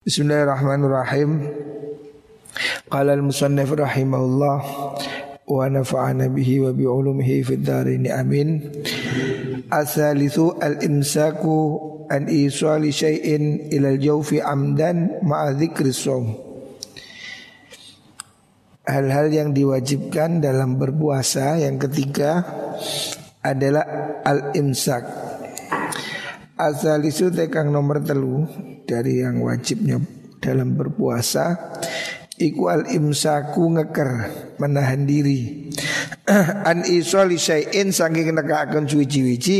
Bismillahirrahmanirrahim. Qala al-musannif rahimahullah wa nafa'ana bihi wa bi ulumihi fid dharain amin. Asalithu al-imsaku an isali syai'in ila al-jawfi amdan ma'a dzikri. Hal-hal yang diwajibkan dalam berpuasa yang ketiga adalah al-imsak. Asalisu tekang nomor telu dari yang wajibnya dalam berpuasa iku al imsaku ngeker menahan diri. An isoli syai'in saking nekakaken suwi-wiji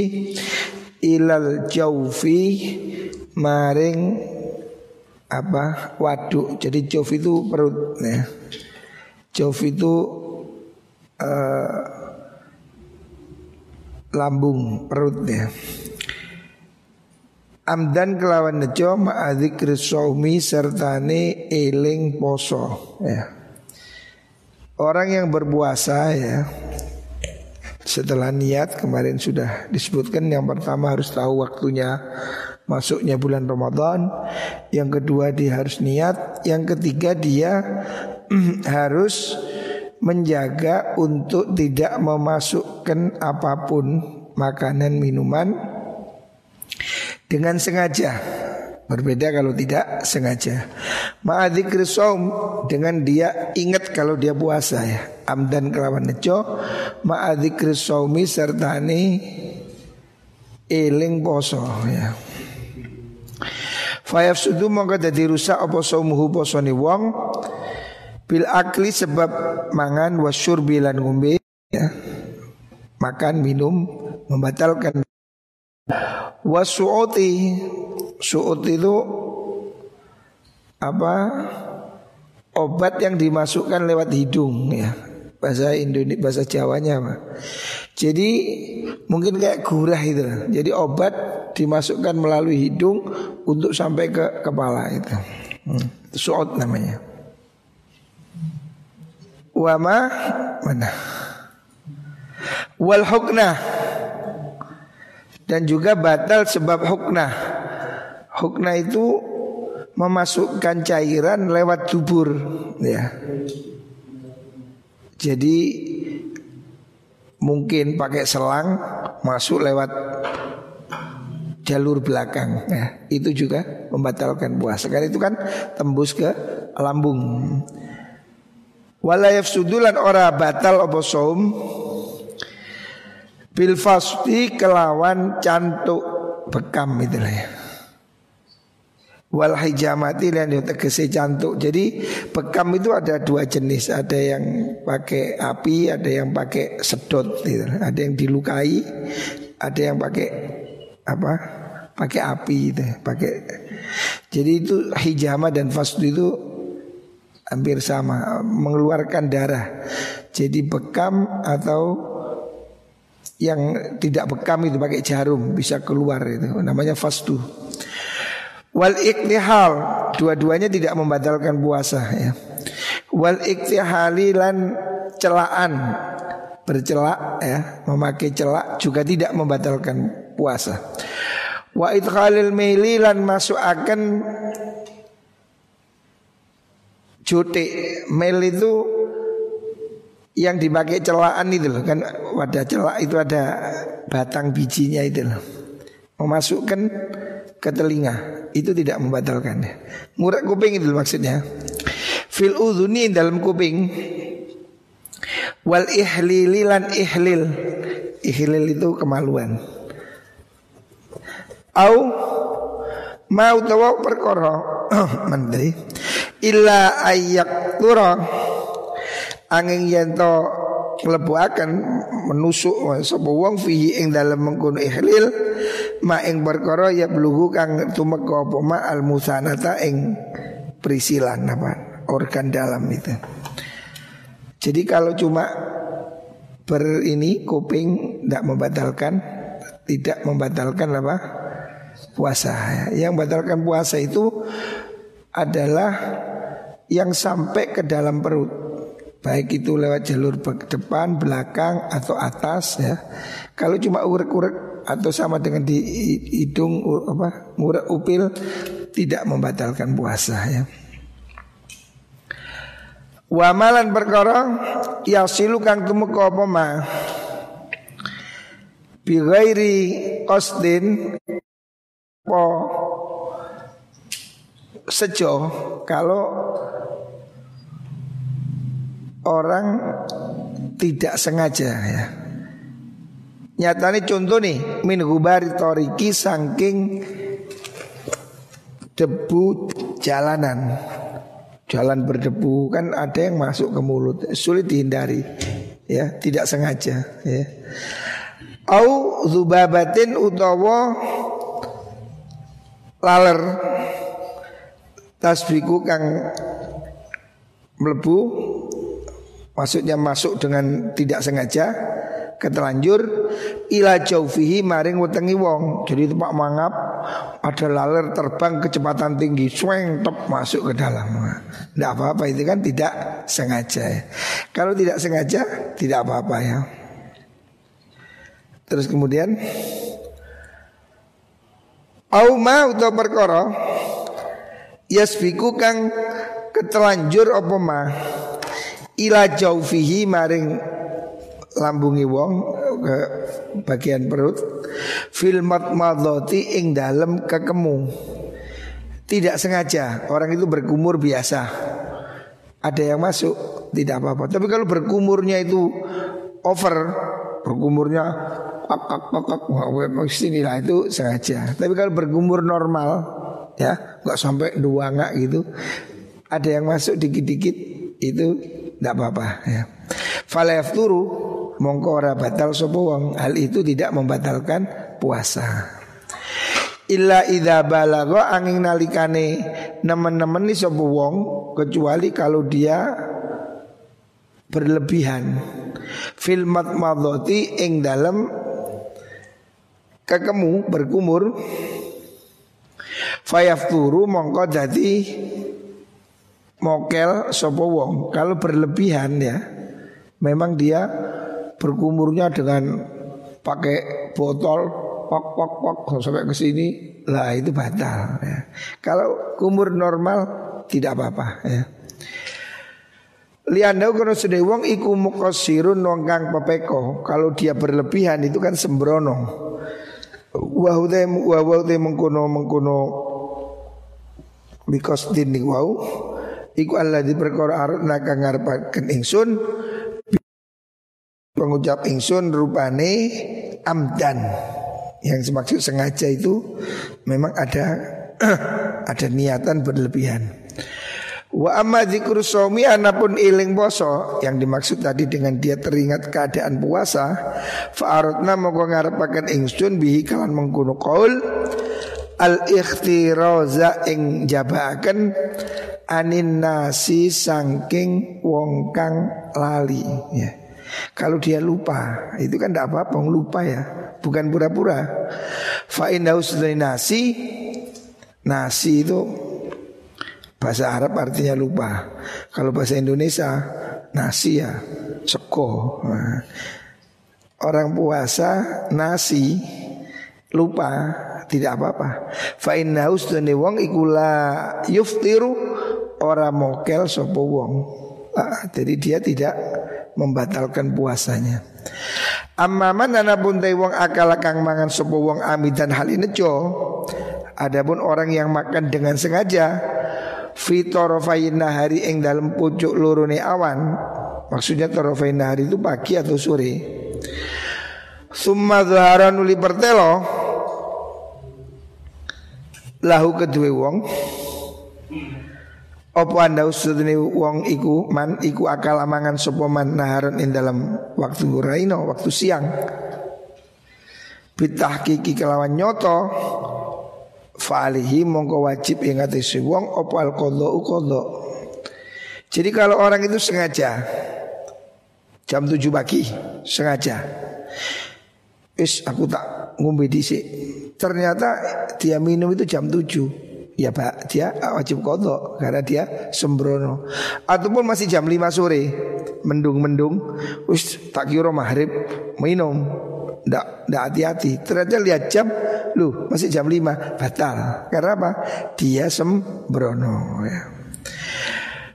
ilal jaufi maring apa waduk. Jadi jauf itu perut ya. Jauf itu uh, lambung perut ya amdan kelawan nejo ma'adzikri saumi sertane eling poso ya. Orang yang berpuasa ya setelah niat kemarin sudah disebutkan yang pertama harus tahu waktunya masuknya bulan Ramadan, yang kedua dia harus niat, yang ketiga dia harus menjaga untuk tidak memasukkan apa pun makanan minuman dengan sengaja. Berbeda kalau tidak sengaja. Ma'adzikri saum Dengan dia ingat kalau dia puasa ya. Amdan kelawan nejo Ma'adzikri saumi serta ini Eling poso ya. Fayaf sudu mongko dadi rusak apa saumuhu posoni wong Bil akli sebab mangan wasyur bilan ngombe ya. Makan minum membatalkan Wasu'uti Su'ut itu Apa? Obat yang dimasukkan lewat hidung ya. Bahasa Indonesia Bahasa Jawanya apa Jadi Mungkin kayak gurah itu. Jadi obat dimasukkan melalui hidung Untuk sampai ke kepala itu. Hmm. Su'ut namanya. Wama Mana? Wal huknah dan juga batal sebab hukna. Hukna itu memasukkan cairan lewat dubur, ya. Jadi mungkin pakai selang masuk lewat jalur belakang, ya. Itu juga membatalkan puasa. Karena itu kan tembus ke lambung. Walayaf sudulan ora batal opo Bil fasdi kelawan cantuk bekam itu lah ya. Wal hijamati yang tegese cantuk. Jadi bekam itu ada dua jenis. Ada yang pakai api, ada yang pakai sedot gitu. Ada yang dilukai, ada yang pakai apa? Pakai api itu, pakai Jadi itu hijama dan fasdu itu hampir sama, mengeluarkan darah. Jadi bekam atau yang tidak bekam itu pakai jarum bisa keluar itu namanya fastu. Wal iktihal dua-duanya tidak membatalkan puasa ya. Wal iktihali lan celaan bercelak ya, memakai celak juga tidak membatalkan puasa. Wa idkhalil maili lan akan jute mail itu yang dipakai celaan itu loh kan wadah celak itu ada batang bijinya itu loh. Memasukkan ke telinga itu tidak membatalkan. Ngurak kuping itu maksudnya. Fil udhuni dalam kuping wal ihlililan ihlil. Ihlil itu kemaluan. Au mau tawa perkara illa ayyak turah angin yen to akan menusuk sapa wong fihi ing dalam mengkono ihlil ma ing perkara ya bluhu kang tumeka apa ma al musanata ing perisilan apa organ dalam itu. Jadi kalau cuma ber ini kuping tidak membatalkan tidak membatalkan apa puasa. Yang membatalkan puasa itu adalah yang sampai ke dalam perut Baik itu lewat jalur depan, belakang atau atas ya. Kalau cuma urek-urek atau sama dengan di hidung apa ngurek upil tidak membatalkan puasa ya. Wamalan perkara yasilu kang tumeka apa ma bi po sejo kalau orang tidak sengaja ya. Nyatanya contoh nih min gubari toriki saking debu jalanan. Jalan berdebu kan ada yang masuk ke mulut sulit dihindari ya tidak sengaja ya. Au zubabatin utawa laler tasbiku kang melebu maksudnya masuk dengan tidak sengaja ketelanjur ila jaufihi maring wetengi wong. Jadi Pak Mangap ada laler terbang kecepatan tinggi, swing top masuk ke dalam. Tidak apa-apa itu kan tidak sengaja. Ya. Kalau tidak sengaja tidak apa-apa ya. Terus kemudian au ma utawa perkara yasbiku kang ketelanjur apa ma ila jaufihi maring lambungi wong ke bagian perut fil madmadati ing dalem kekemu. Tidak sengaja orang itu berkumur biasa. Ada yang masuk tidak apa-apa. Tapi kalau berkumurnya itu over berkumurnya kak kak lah itu sengaja. Tapi kalau berkumur normal ya nggak sampai dua nggak gitu ada yang masuk dikit-dikit itu tidak apa-apa ya. Falayafturu mongko ora batal sapa wong. Hal itu tidak membatalkan puasa. Illa idza balagha angin nalikane nemen-nemen ni sapa wong kecuali kalau dia berlebihan. Fil madmadati ing dalam kekemu berkumur. Fayafturu mongko dadi mokel sapa wong kalau berlebihan ya memang dia berkumurnya dengan pakai botol pok pok pok sampai ke sini lah itu batal ya. Kalau kumur normal tidak apa-apa ya. Lianda kono sedhe wong iku mukosirun wong kang pepeko. Kalau dia berlebihan itu kan sembrono. Wa hude wa hude mengkono mengkono because wau iku Allah di perkara arut naka ngarepaken ingsun pengucap ingsun rupane amdan yang semaksud sengaja itu memang ada ada niatan berlebihan. Wa amma dzikru shaumi anapun iling poso yang dimaksud tadi dengan dia teringat keadaan puasa fa aradna moko ngarepaken ingsun bihi kalan mengkono qaul al ikhtiraza ing jabaken anin nasi sangking wong kang lali ya. Kalau dia lupa, itu kan tidak apa-apa, lupa ya, bukan pura-pura. Fa'indaus nasi, nasi itu bahasa Arab artinya lupa. Kalau bahasa Indonesia nasi ya, seko. Nah, orang puasa nasi lupa tidak apa-apa. Fa'indaus dani wong ikula yuftiru orang mokel sopo wong. Ah, jadi dia tidak membatalkan puasanya. Amman anapun te wong akal kang mangan sapa wong amidan hal inejo. Adapun orang yang makan dengan sengaja fitorofain hari ing dalam pucuk lorone awan. Maksudnya torofain hari itu pagi atau sore. Summa zahara nuli pertelo lahu kedua wong Opo anda usutni wong iku? Man iku akal amangan sopo man naharan in dalam waktu raino waktu siang? Bitah kiki kelawan nyoto. Fa'alihi mongko wajib yang si wong opo al kodo ukodo Jadi kalau orang itu sengaja Jam 7 pagi sengaja. Is aku tak ngombe disik Ternyata dia minum itu jam 7 ya pak dia wajib kodok karena dia sembrono ataupun masih jam 5 sore mendung-mendung wis tak kira maghrib minum Nggak, nggak hati-hati Ternyata lihat jam Loh masih jam 5 Batal Karena apa? Dia sembrono ya.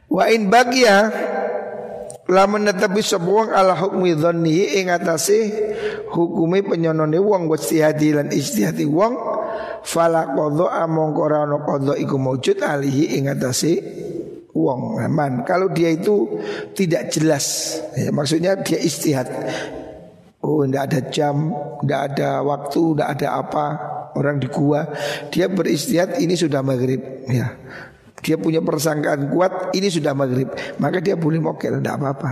Wa in bagia Lamun netapi sebuang ala hukmi dhannihi ing atase hukumi penyonone wong wastihadi lan istihadi wong fala qadha among ora ana qadha iku maujud alihi ing atase wong aman kalau dia itu tidak jelas ya, maksudnya dia istihad Oh, tidak ada jam, tidak ada waktu, tidak ada apa. Orang di gua, dia beristihad ini sudah maghrib, ya. Dia punya persangkaan kuat, ini sudah maghrib, maka dia boleh mokel, tidak apa-apa.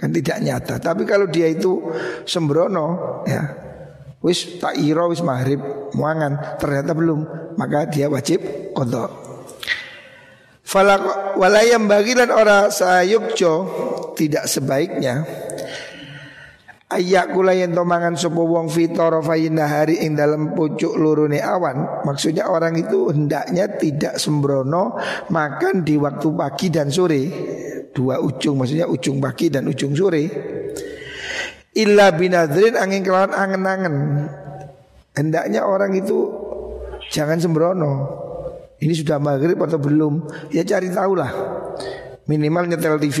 Kan tidak nyata. Tapi kalau dia itu sembrono, ya, wis tak iro wis maghrib, muangan, ternyata belum, maka dia wajib kodok. Falak walayam bagilan orang sayukjo tidak sebaiknya Ayak kula yen to mangan sapa wong fitara hari ing dalam pucuk lurune awan. Maksudnya orang itu hendaknya tidak sembrono makan di waktu pagi dan sore. Dua ujung maksudnya ujung pagi dan ujung sore. Illa binadrin angin kelawan angen-angen. Hendaknya orang itu jangan sembrono. Ini sudah maghrib atau belum? Ya cari tahu lah. Minimal nyetel TV,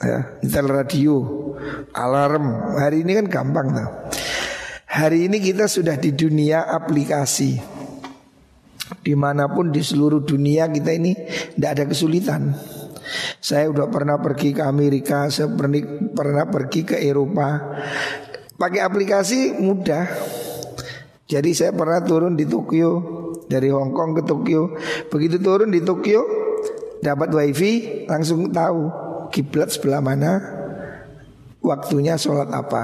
ya, nyetel radio, alarm. Hari ini kan gampang tuh. Hari ini kita sudah di dunia aplikasi. Di mana pun di seluruh dunia kita ini tidak ada kesulitan. Saya udah pernah pergi ke Amerika, saya pernah, pernah pergi ke Eropa. Pakai aplikasi mudah. Jadi saya pernah turun di Tokyo dari Hong Kong ke Tokyo. Begitu turun di Tokyo dapat wifi langsung tahu kiblat sebelah mana, waktunya sholat apa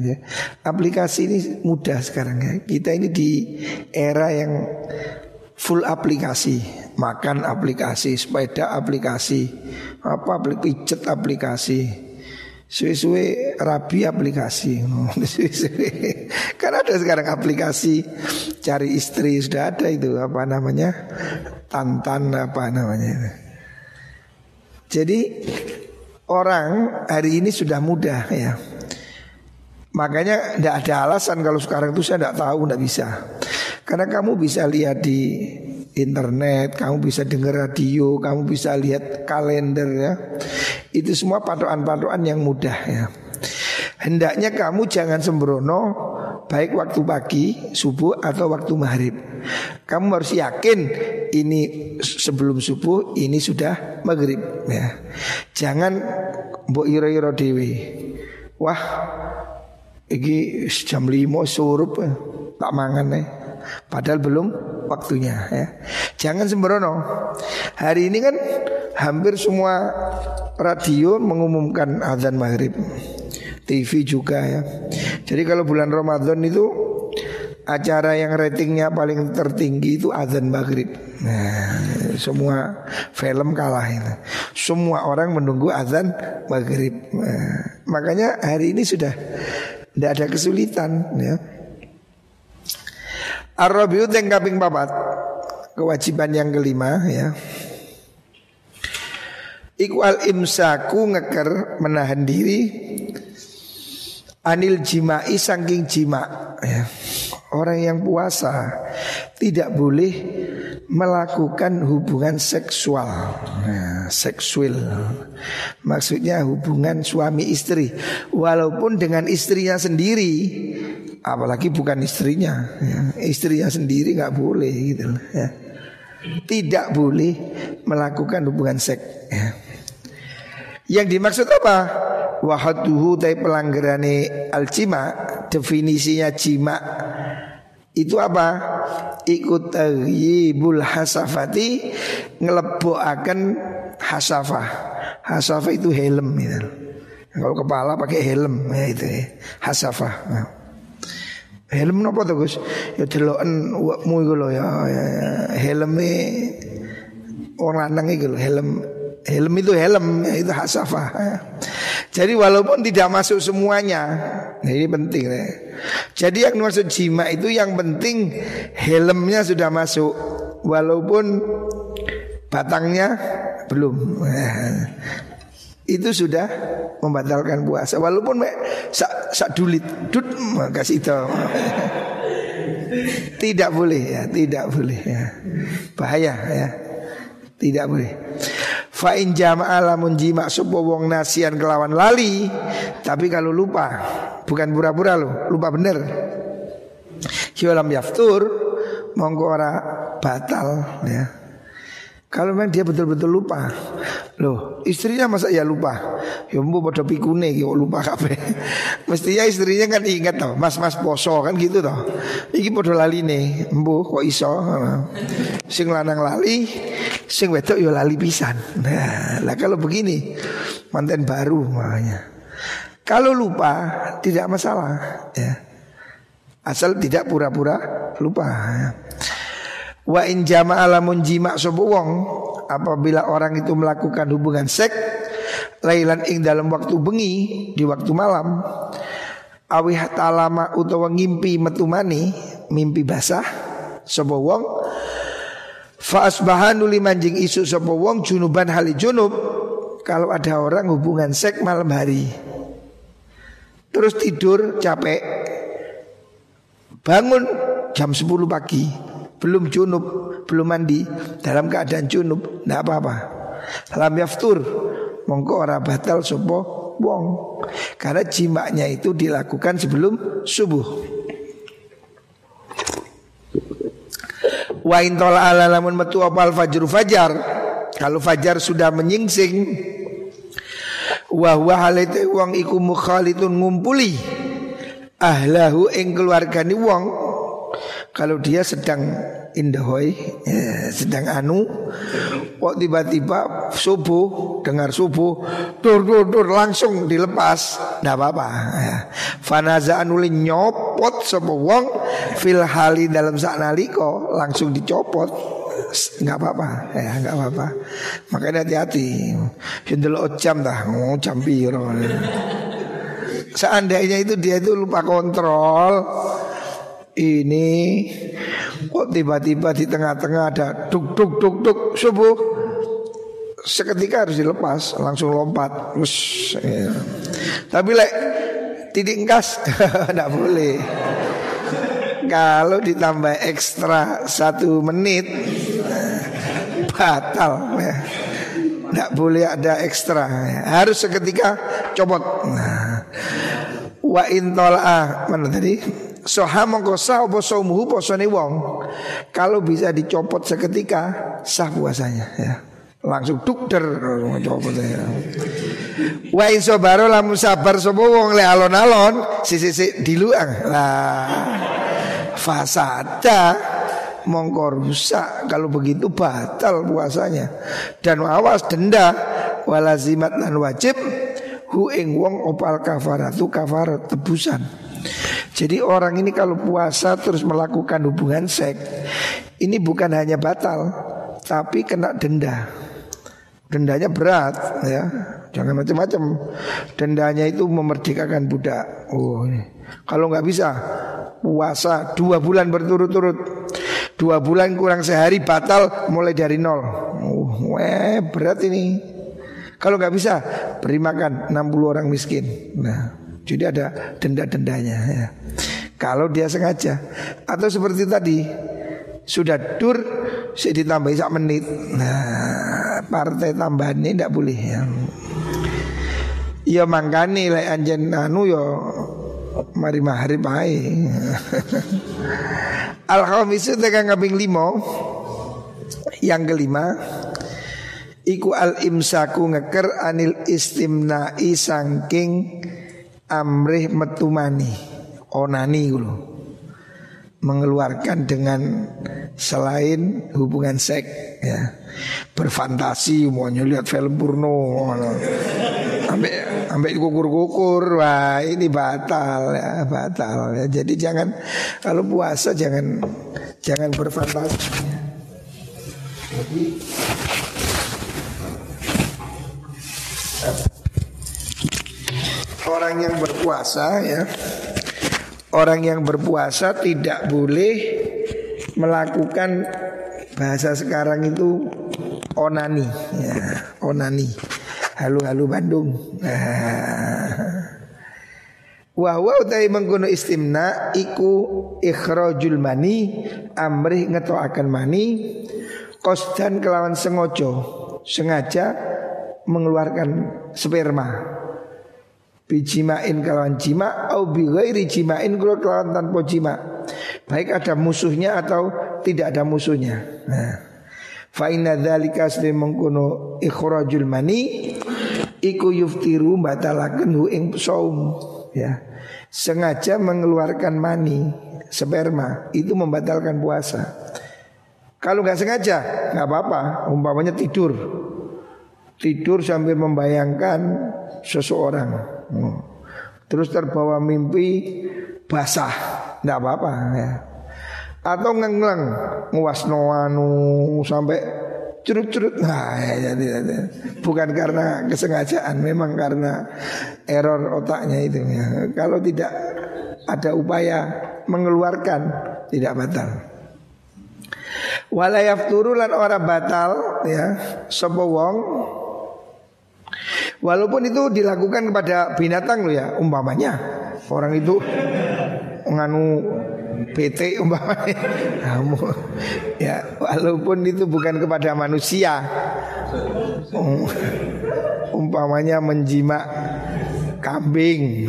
ya. Aplikasi ini mudah sekarang ya Kita ini di era yang full aplikasi Makan aplikasi, sepeda aplikasi Apa pijet aplikasi Suwe-suwe rabi aplikasi Karena ada sekarang aplikasi Cari istri sudah ada itu Apa namanya Tantan apa namanya Jadi orang hari ini sudah mudah ya. Makanya tidak ada alasan kalau sekarang itu saya tidak tahu, tidak bisa. Karena kamu bisa lihat di internet, kamu bisa dengar radio, kamu bisa lihat kalender ya. Itu semua patokan-patokan yang mudah ya. Hendaknya kamu jangan sembrono baik waktu pagi, subuh atau waktu maghrib. Kamu harus yakin ini sebelum subuh, ini sudah maghrib ya. Jangan mbok ira-ira dewi. Wah, iki jam lima surup eh, tak mangan nih. Padahal belum waktunya ya. Jangan sembrono. Hari ini kan hampir semua radio mengumumkan azan maghrib. TV juga ya. Jadi kalau bulan Ramadan itu acara yang ratingnya paling tertinggi itu azan maghrib. Nah, semua film kalah itu. Semua orang menunggu azan maghrib. Nah, makanya hari ini sudah tidak ada kesulitan ya. Arabiu yang kaping papat kewajiban yang kelima ya. Iku al imsaku ngeker menahan diri anil jima'i sangking jima ya. Orang yang puasa tidak boleh melakukan hubungan seksual nah, Seksual Maksudnya hubungan suami istri Walaupun dengan istrinya sendiri Apalagi bukan istrinya ya. Istrinya sendiri nggak boleh gitu ya. Tidak boleh melakukan hubungan seks ya. Yang dimaksud apa? wahaduhu tay pelanggarane al jima definisinya jima itu apa? Ikut tayyibul hasafati ngelebokaken hasafah. Hasafah itu helm gitu. Kalau kepala pakai helm ya itu ya. Hasafah. Nah. Helm nopo tuh Gus? Ya deloken mu iku lho ya, ya, ya. helme orang lanang iku lho, helm helm itu helm ya, itu hasafah. Ya. Jadi walaupun tidak masuk semuanya, nah ini penting ya. Jadi yang maksud jima itu yang penting helmnya sudah masuk, walaupun batangnya belum. Itu sudah membatalkan puasa. Walaupun mek sak, sak dulit. Dut kasih itu. Tidak boleh ya. Tidak boleh ya. Bahaya ya. Tidak boleh. Fa in jama'a lamun jima sapa wong nasian kelawan lali tapi kalau lupa bukan pura-pura lo lupa bener. Hiolam yaftur monggo ora batal ya kalau memang dia betul-betul lupa. Loh istrinya masa ya lupa? Ya mbu pada pikune ya lupa kape Mestinya istrinya kan ingat tau Mas-mas poso kan gitu tau Iki lali nih Mbu kok iso Sing lanang lali Sing wedok ya lali pisan. Nah lah kalau begini Manten baru makanya. Kalau lupa tidak masalah ya. Asal tidak pura-pura lupa ya. Wa in jama'a lamun jima' sapa wong apabila orang itu melakukan hubungan seks lailan ing dalam waktu bengi di waktu malam awih talama utawa ngimpi metumani mimpi basah sapa wong fa asbahanu limanjing isu sapa wong junuban hali junub kalau ada orang hubungan seks malam hari. Terus tidur capek bangun jam 10 pagi belum junub, belum mandi, dalam keadaan junub, tidak apa-apa. Lam yaftur, mongko ora batal sopo wong. Karena jimaknya itu dilakukan sebelum subuh. Wa in lamun metu apal fajr fajar. Kalau fajar sudah menyingsing wa huwa halite wong iku mukhalitun ngumpuli ahlahu ing keluargane wong kalau dia sedang indahoy ya, sedang anu kok tiba-tiba subuh dengar subuh tur tur tur langsung dilepas ndak apa-apa ya. fanaza anuli nyopot sapa wong fil hali dalam sak naliko langsung dicopot nggak apa-apa ya nggak apa-apa. Makanya hati-hati. Hendelok jam dah oh jam piro. Seandainya itu dia itu lupa kontrol ini kok tiba-tiba di tengah-tengah ada duk duk duk duk subuh seketika harus dilepas langsung lompat Ush, ya. tapi lek tidik gas tidak boleh kalau ditambah ekstra satu menit batal ya. Tidak boleh ada ekstra. Harus seketika copot nah. Wa intola Mana tadi Soha mongko sah apa saumuhu posone wong. Kalau bisa dicopot seketika sah puasanya ya. Langsung dukder copot ya. Wa in sobaro lamun sabar sapa wong le alon-alon sisi diluang. Lah fasada mongko rusak kalau begitu batal puasanya dan awas denda walazimat dan wajib hu ing wong opal kafaratu kafarat tebusan jadi orang ini kalau puasa terus melakukan hubungan seks Ini bukan hanya batal Tapi kena denda. Dendanya berat ya. Jangan macam-macam. Dendanya itu memerdekakan budak. Oh Kalau nggak bisa Puasa dua bulan berturut-turut. Dua bulan kurang sehari batal Mulai dari nol. Oh, weh, berat ini. Kalau nggak bisa Beri makan 60 orang miskin. Nah jadi ada denda-dendanya ya. Kalau dia sengaja Atau seperti tadi Sudah dur Saya ditambah sak menit Nah partai tambahan ini tidak boleh ya Ya mangkani lah anjen anu yo mari mahari bae. Al khamisu tekan limo Yang kelima Iku al imsaku ngeker anil istimna'i sangking amrih metumani onani dulu mengeluarkan dengan selain hubungan seks ya. Berfantasi mau lihat film porno sampai sampai kukur-kukur wah ini batal ya batal ya. Jadi jangan kalau puasa jangan jangan berfantasi. jadi orang yang berpuasa ya Orang yang berpuasa tidak boleh melakukan bahasa sekarang itu onani ya, onani. halu-halu Bandung. Wa wa utai mengkono istimna iku ikhrajul mani amrih ngetoaken mani kosdan kelawan sengojo sengaja mengeluarkan sperma bijimain kelawan jima au bi ghairi jimain kelawan tanpa jima baik ada musuhnya atau tidak ada musuhnya. Nah. Fa inna dzalika mengkono ikhrajul mani iku yuftiru batalaken hu ing saum. Ya. Sengaja mengeluarkan mani sperma itu membatalkan puasa. Kalau nggak sengaja nggak apa-apa, umpamanya tidur, tidur sambil membayangkan seseorang. Terus terbawa mimpi basah, nggak apa-apa ya. Atau ngengleng, nguas noanu sampai curut-curut nah ya, ya, ya, bukan karena kesengajaan memang karena error otaknya itu ya. kalau tidak ada upaya mengeluarkan tidak batal. Walayaf turulan orang batal ya. Sapa wong walaupun itu dilakukan kepada binatang lo ya umpamanya. Orang itu nganu PT umpamanya. Ya walaupun itu bukan kepada manusia. Um, umpamanya menjimak kambing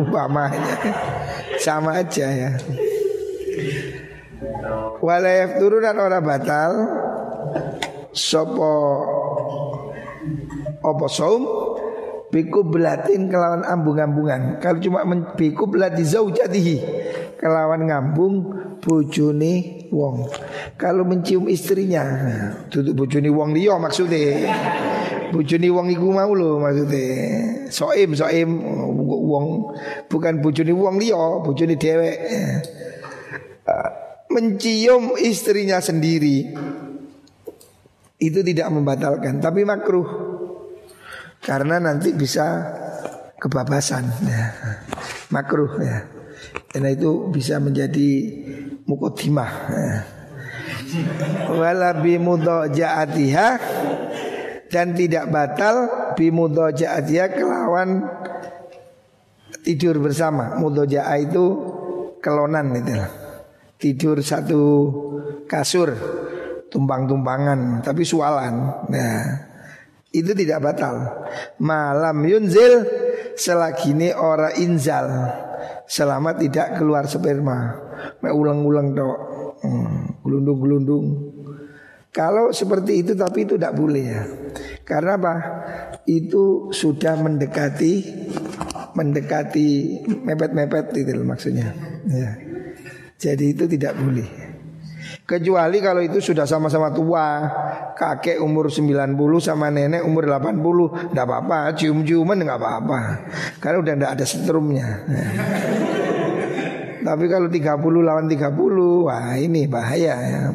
umpamanya. Sama aja ya. Walayaf turunan orang batal. Sopo opo saum? Biku belatin kelawan ambung-ambungan. Kalau cuma biku belati zaujatihi. Kelawan ngambung bojone wong. Kalau mencium istrinya Duduk bojone wong liya maksudnya. Bojone wong iku mau lho maksudnya. Soim soim wong. Bukan bojone wong liya Bojone dewek Mencium istrinya sendiri Itu tidak membatalkan. Tapi makruh karena nanti bisa kebabasan ya. makruh ya karena itu bisa menjadi mukotimah ya. wala bimudojaatiha dan tidak batal bimudojaatiha kelawan tidur bersama mudojaah itu kelonan itu tidur satu kasur tumpang-tumpangan tapi sualan nah itu tidak batal. Malam yunzil selagi ini ora inzal selama tidak keluar sperma. Mek ulang-ulang dok, hmm, gelundung-gelundung. Kalau seperti itu tapi itu tidak boleh ya. Karena apa? Itu sudah mendekati mendekati mepet-mepet itu maksudnya. Ya. Jadi itu tidak boleh. Kecuali kalau itu sudah sama-sama tua. Kakek umur 90 sama nenek umur 80 Tidak apa-apa Cium-ciuman nggak apa-apa. Karena udah tidak ada setrumnya. Tapi kalau 30 lawan 30 Wah ini bahaya ya.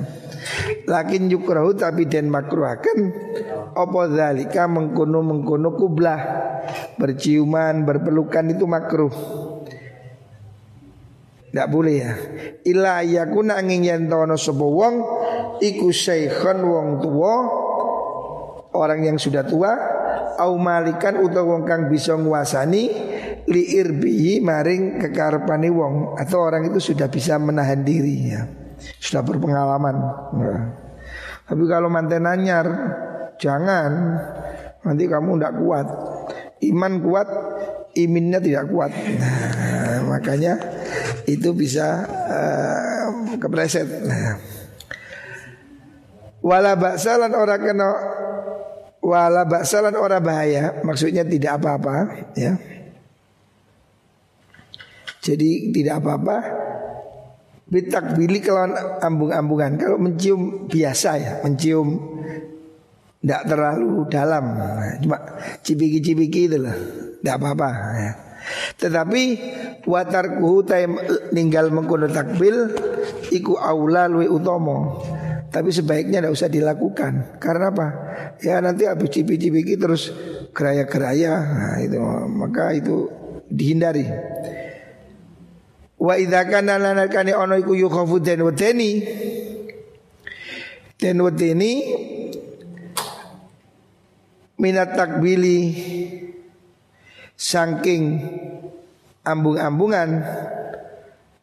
Lakin yukrahu tapi den makruhakan Opo zalika mengkono mengkono kublah. Berciuman berpelukan itu makruh tidak boleh ya. Illa yakuna angin yen tono sapa wong iku syaikhan wong tua orang yang sudah tua au malikan utawa wong kang bisa nguasani li irbihi maring kekarepane wong atau orang itu sudah bisa menahan diri ya. Sudah berpengalaman. Nah. Tapi kalau manten anyar jangan nanti kamu tidak kuat. Iman kuat, iminnya tidak kuat. Nah, makanya itu bisa uh, kepleset. Nah. Wala baksalan orang kena wala baksalan orang bahaya, maksudnya tidak apa-apa, ya. Jadi tidak apa-apa. Bitak bili kelawan ambung-ambungan. Kalau mencium biasa ya, mencium tidak terlalu dalam, nah, cuma cipiki-cipiki itu lah, tidak apa-apa. Ya. Tetapi watar tay ninggal mengkono takbil iku aula luwi utomo. Tapi sebaiknya tidak usah dilakukan. Karena apa? Ya nanti habis cipi-cipi terus geraya-geraya. Nah, itu maka itu dihindari. Wa idza kana lana kani ono iku yukhafu den wedeni. Den wedeni minat takbili saking ambung-ambungan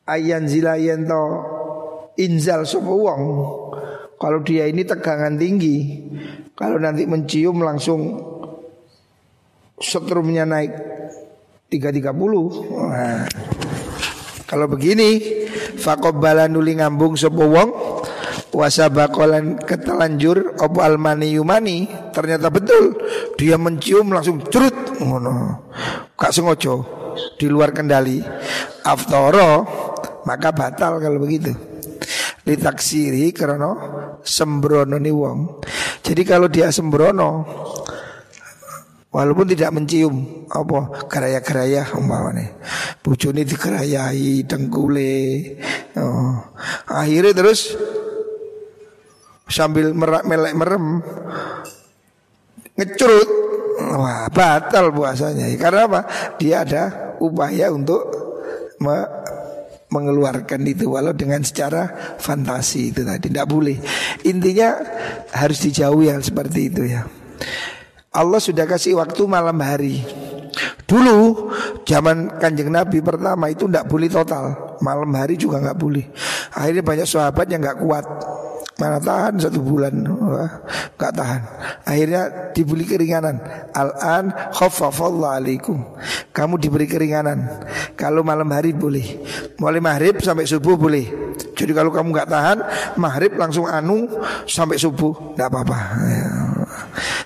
ayan zilayen to inzal sapa wong. Kalau dia ini tegangan tinggi kalau nanti mencium langsung setrumnya naik 330 nah, kalau begini fakobbala nuli ngambung sapa wong wasabakolan ketelanjur opo almani yumani? Ternyata betul. Dia mencium langsung curut ngono. Kak sengojo di luar kendali. Aftoro maka batal kalau begitu. Ditaksiri karena sembrono nih wong. Jadi kalau dia sembrono Walaupun tidak mencium apa geraya-geraya umpamane. Bojone digerayai dengkule. Oh. Akhirnya terus sambil merak melek merem ngecurut wah batal puasanya. Karena apa? Dia ada upaya untuk me mengeluarkan itu walau dengan secara fantasi itu tadi. Tidak boleh. Intinya harus dijauhi hal seperti itu ya. Allah sudah kasih waktu malam hari. Dulu zaman kanjeng Nabi pertama itu tidak boleh total. Malam hari juga nggak boleh. Akhirnya banyak sahabat yang nggak kuat Mana tahan satu bulan. Wah, Gak tahan. Akhirnya diberi keringanan. Al-an alaikum. Kamu diberi keringanan. Kalau malam hari boleh. Mulai maghrib sampai subuh boleh. Jadi kalau kamu gak tahan Maghrib langsung anu sampai subuh. Gak apa-apa.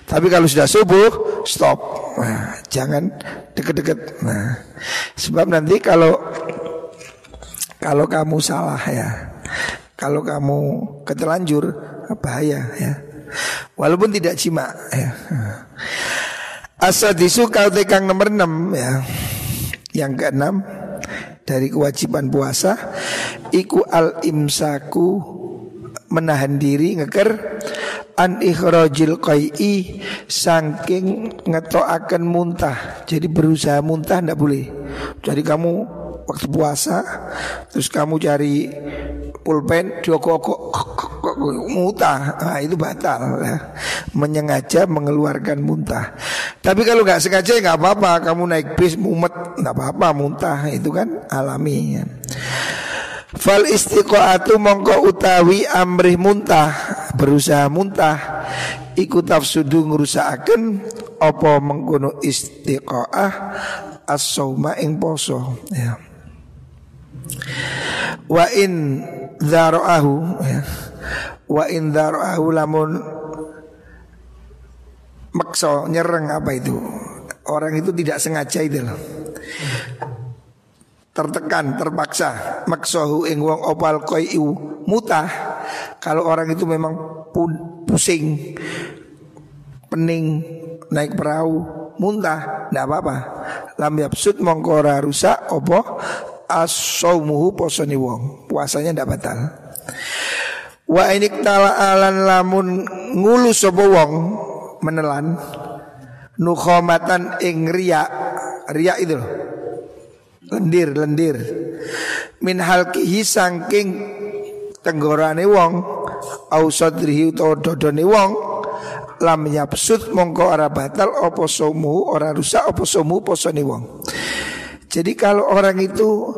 Tapi kalau sudah subuh Stop. Nah, Jangan deket-deket. Nah, Sebab nanti kalau Kalau kamu salah ya kalau kamu ketelanjur bahaya ya. Walaupun tidak cima ya. Asadisu kau tekang nomor 6 ya. Yang keenam dari kewajiban puasa iku al imsaku menahan diri ngeker an ikhrajil qai'i saking ngetoaken muntah. Jadi berusaha muntah ndak boleh. Jadi kamu waktu puasa terus kamu cari pulpen diokok muntah nah, itu batal ya. menyengaja mengeluarkan muntah tapi kalau nggak sengaja nggak apa-apa kamu naik bis mumet nggak apa-apa muntah itu kan alami ya. Fal istiqoatu mongko utawi amrih muntah berusaha muntah ikut tafsudu ngerusakaken apa mengkono istiqoah as-sauma ing poso ya. Wa in dzara'ahu ya. Wa in dzara'ahu lamun makso nyereng apa itu? Orang itu tidak sengaja itu loh. Tertekan, terpaksa maksohu ing wong opal iu mutah. Kalau orang itu memang pusing, pening, naik perahu, muntah, tidak apa-apa. Lam yapsud mongkora rusak opo as-saumuhu posone wong. Puasanya ndak batal. Wa inik alan lamun ngulu sapa wong menelan nukhomatan ing riya. Riya itu loh. Lendir, lendir. Min halkihi sangking tenggorane wong au sadrihi utawa dodone wong lam yapsud mongko ora batal apa somu ora rusak apa somu posone wong. Jadi kalau orang itu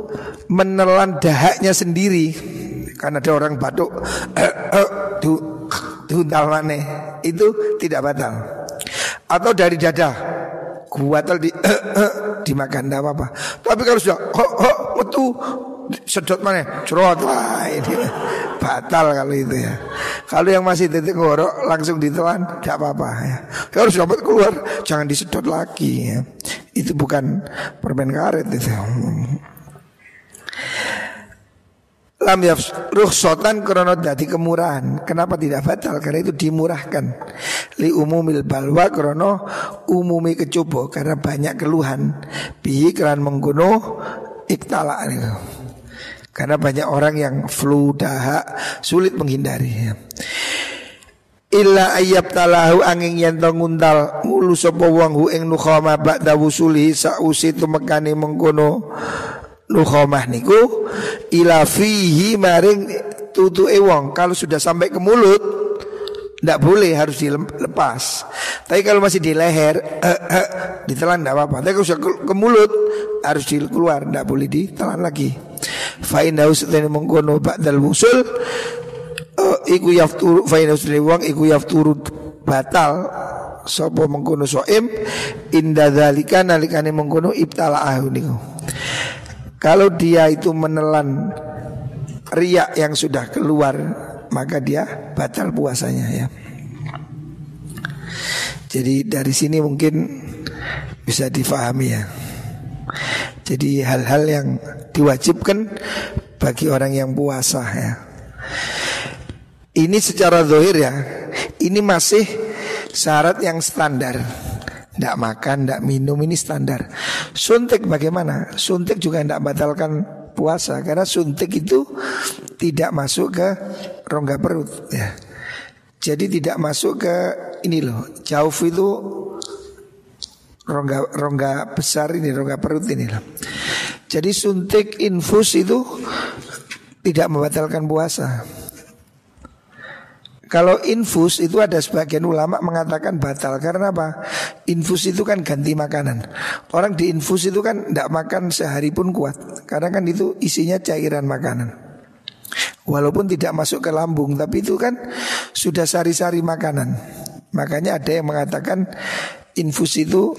menelan dahaknya sendiri karena ada orang batuk eh, eh, itu tidak batal. Atau dari dada kuatal di eh, eh, dimakan tidak apa-apa. Tapi kalau sudah oh, oh, metu sedot mana cerot lah ini batal kalau itu ya. Kalau yang masih titik ngorok langsung ditelan tidak apa-apa ya. Kalau sudah keluar jangan disedot lagi ya. Itu bukan permen karet itu. Lam rukhsatan krono dadi kemurahan. Kenapa tidak batal? Karena itu dimurahkan. Li umumil balwa krono umumi kecoba karena banyak keluhan. Bi keran mengguno iktala. Karena banyak orang yang flu dahak sulit menghindari. Illa ayyab talahu angin yen to nguntal ngulu sapa wong hu ing nukhama ba'da wusuli sausi tumekane mengkono nukhamah niku ila fihi maring tutuke wong kalau sudah sampai ke mulut tidak boleh harus dilepas. Tapi kalau masih di leher, eh, eh, ditelan tidak apa-apa. Tapi kalau sudah ke, mulut harus dikeluar, tidak boleh ditelan lagi. Fa'in haus dan mengkono ba'dal wusul uh, iku yafturu fa'in haus wong iku yafturu batal sapa mengkono soim inda dzalika nalikane mengkono ibtala'ahu niku. Kalau dia itu menelan riak yang sudah keluar maka dia batal puasanya ya. Jadi dari sini mungkin bisa difahami ya. Jadi hal-hal yang diwajibkan bagi orang yang puasa ya. Ini secara zohir ya, ini masih syarat yang standar. Tidak makan, tidak minum ini standar. Suntik bagaimana? Suntik juga tidak batalkan puasa karena suntik itu tidak masuk ke rongga perut ya. Jadi tidak masuk ke ini loh, jauh itu rongga rongga besar ini rongga perut ini loh. Jadi suntik infus itu tidak membatalkan puasa. Kalau infus itu ada sebagian ulama mengatakan batal karena apa? Infus itu kan ganti makanan. Orang di infus itu kan tidak makan sehari pun kuat karena kan itu isinya cairan makanan. Walaupun tidak masuk ke lambung tapi itu kan sudah sari-sari makanan. Makanya ada yang mengatakan infus itu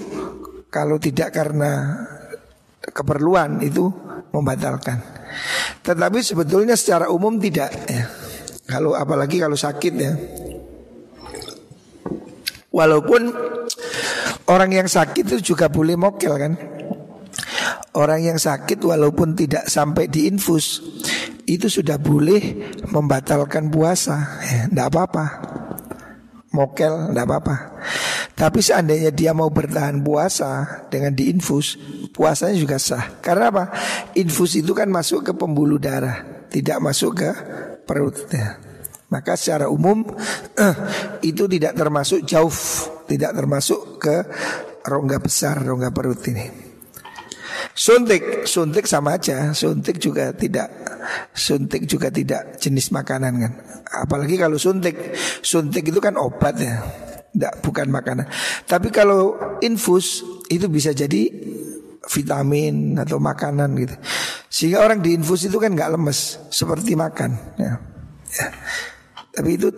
kalau tidak karena keperluan itu membatalkan. Tetapi sebetulnya secara umum tidak ya. Kalau apalagi kalau sakit ya. Walaupun orang yang sakit itu juga boleh mokel kan. Orang yang sakit walaupun tidak sampai diinfus itu sudah boleh membatalkan puasa. Ya, tidak apa-apa. Mokel tidak apa-apa. Tapi seandainya dia mau bertahan puasa dengan diinfus, puasanya juga sah. Karena apa? Infus itu kan masuk ke pembuluh darah, tidak masuk ke perutnya. Maka secara umum eh, itu tidak termasuk jauh, tidak termasuk ke rongga besar, rongga perut ini. Suntik, suntik sama aja. Suntik juga tidak, suntik juga tidak jenis makanan kan. Apalagi kalau suntik, suntik itu kan obat ya, tidak bukan makanan. Tapi kalau infus itu bisa jadi vitamin atau makanan gitu. Sehingga orang diinfus itu kan nggak lemes seperti makan. Ya. Ya. Tapi itu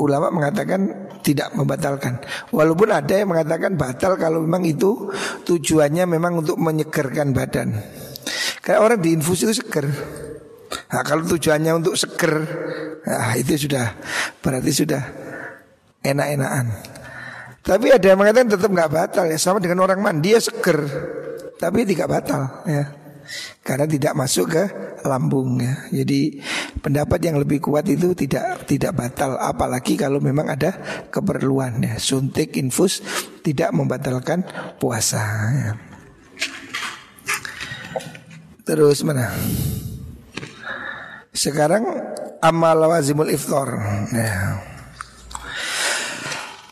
ulama mengatakan tidak membatalkan. Walaupun ada yang mengatakan batal kalau memang itu tujuannya memang untuk menyegarkan badan. Kayak orang diinfus itu seger. Nah, kalau tujuannya untuk seger, nah, itu sudah berarti sudah enak-enakan. Tapi ada yang mengatakan tetap nggak batal ya sama dengan orang mandi dia seger, tapi tidak batal ya karena tidak masuk ke lambung ya. Jadi pendapat yang lebih kuat itu tidak tidak batal apalagi kalau memang ada keperluan ya. Suntik infus tidak membatalkan puasa ya. Terus mana? Sekarang amal wazimul iftar ya.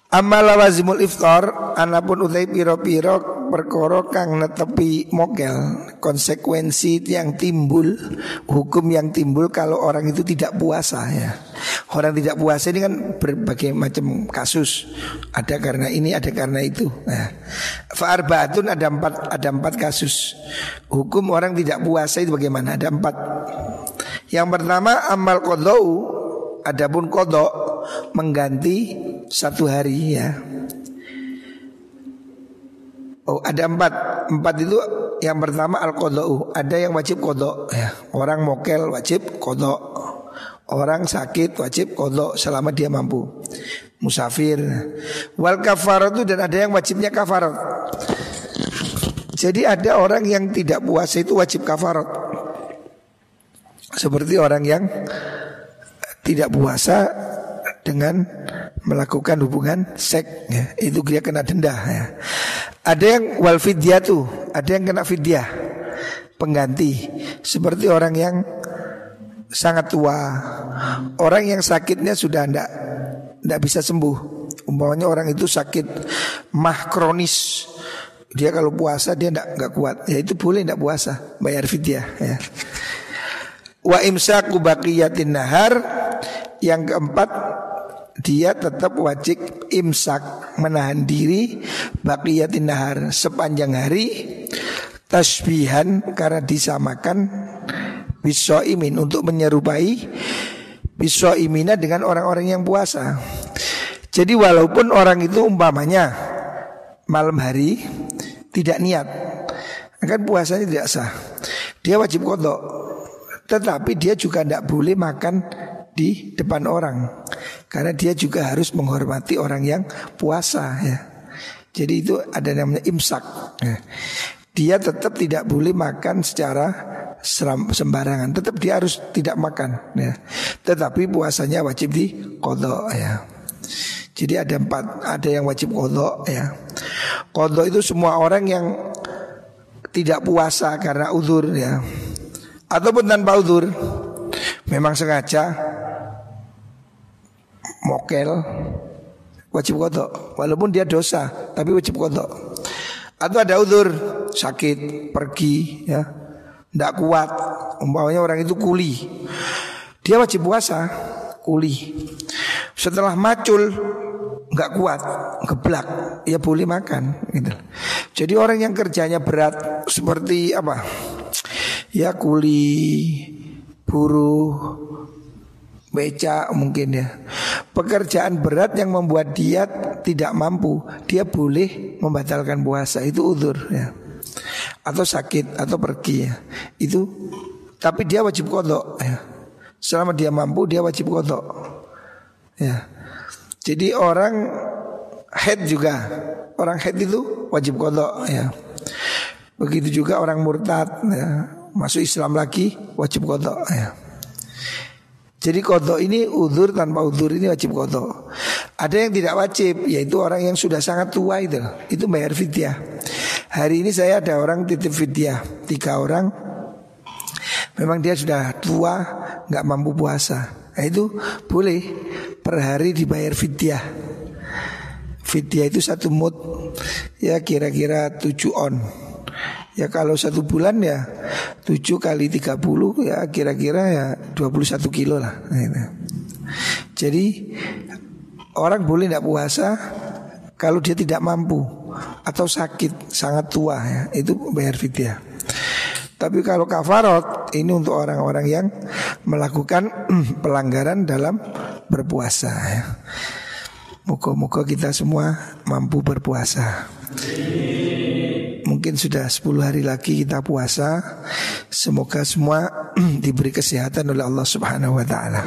Amal wazimul iftar anapun utai piro-piro perkara kang netepi mokel konsekuensi yang timbul hukum yang timbul kalau orang itu tidak puasa ya. Orang tidak puasa ini kan berbagai macam kasus. Ada karena ini ada karena itu nah. Faarbaatun ada empat ada empat kasus. Hukum orang tidak puasa itu bagaimana? Ada empat. Yang pertama amal kodok adapun kodok mengganti satu hari ya Oh ada empat. Empat itu yang pertama al kodok Ada yang wajib kodok ya. Orang mokel wajib kodok Orang sakit wajib kodok selama dia mampu. Musafir. Wal kafarat itu dan ada yang wajibnya kafarat. Jadi ada orang yang tidak puasa itu wajib kafarat. Seperti orang yang tidak puasa dengan melakukan hubungan seks ya, itu dia kena denda ya. Ada yang wal fidyah tuh, ada yang kena fidyah. Pengganti. Seperti orang yang sangat tua, orang yang sakitnya sudah ndak ndak bisa sembuh. Umpamanya orang itu sakit mah kronis, dia kalau puasa dia ndak nggak kuat, ya itu boleh ndak puasa, bayar fidyah ya. Wa imsaku baqiyatin nahar. Yang keempat dia tetap wajib imsak menahan diri baqiyatin nahar sepanjang hari tasbihan karena disamakan imin untuk menyerupai imina dengan orang-orang yang puasa. Jadi walaupun orang itu umpamanya malam hari tidak niat, kan puasanya tidak sah. Dia wajib kodok, tetapi dia juga tidak boleh makan di depan orang karena dia juga harus menghormati orang yang puasa ya. Jadi itu ada namanya imsak. Ya. Dia tetap tidak boleh makan secara sembarangan. Tetap dia harus tidak makan ya. Tetapi puasanya wajib di kodok ya. Jadi ada empat, ada yang wajib kodok ya. Kodok itu semua orang yang tidak puasa karena udur ya. Ataupun tanpa udur. Memang sengaja mokel. Wajib kodok walaupun dia dosa tapi wajib kodok. Atau ada udur sakit pergi ya. Tidak kuat umpamanya orang itu kuli. Dia wajib puasa kuli. Setelah macul nggak kuat geblak ya boleh makan gitu. Jadi orang yang kerjanya berat seperti apa? Ya kuli buruh beca mungkin ya. Pekerjaan berat yang membuat dia tidak mampu, dia boleh membatalkan puasa itu udur ya. Atau sakit atau pergi ya. Itu tapi dia wajib kodok ya. Selama dia mampu dia wajib kodok. Ya. Jadi orang head juga orang head itu wajib kodok ya. Begitu juga orang murtad ya. Masuk Islam lagi wajib kodok ya. Jadi kodok ini udur tanpa udur ini wajib kodok. Ada yang tidak wajib yaitu orang yang sudah sangat tua itu, itu bayar fidyah. Hari ini saya ada orang titip fidyah tiga orang. Memang dia sudah tua, nggak mampu puasa. Nah, itu boleh per hari dibayar fidyah. Fidyah itu satu mut ya kira-kira tujuh on. Ya kalau satu bulan ya 7 kali 30 ya kira-kira ya 21 kilo lah nah, Jadi orang boleh tidak puasa kalau dia tidak mampu atau sakit sangat tua ya itu bayar fidyah. Tapi kalau kafarot ini untuk orang-orang yang melakukan pelanggaran dalam berpuasa ya. Muka-muka kita semua mampu berpuasa. Mungkin sudah 10 hari lagi kita puasa. Semoga semua diberi kesehatan oleh Allah subhanahu wa ta'ala